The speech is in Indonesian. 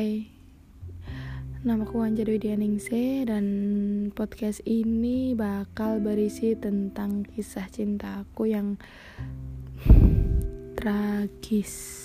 Hai. Namaku Anja Dwi Dianingse Dan podcast ini bakal berisi tentang kisah cintaku yang tragis.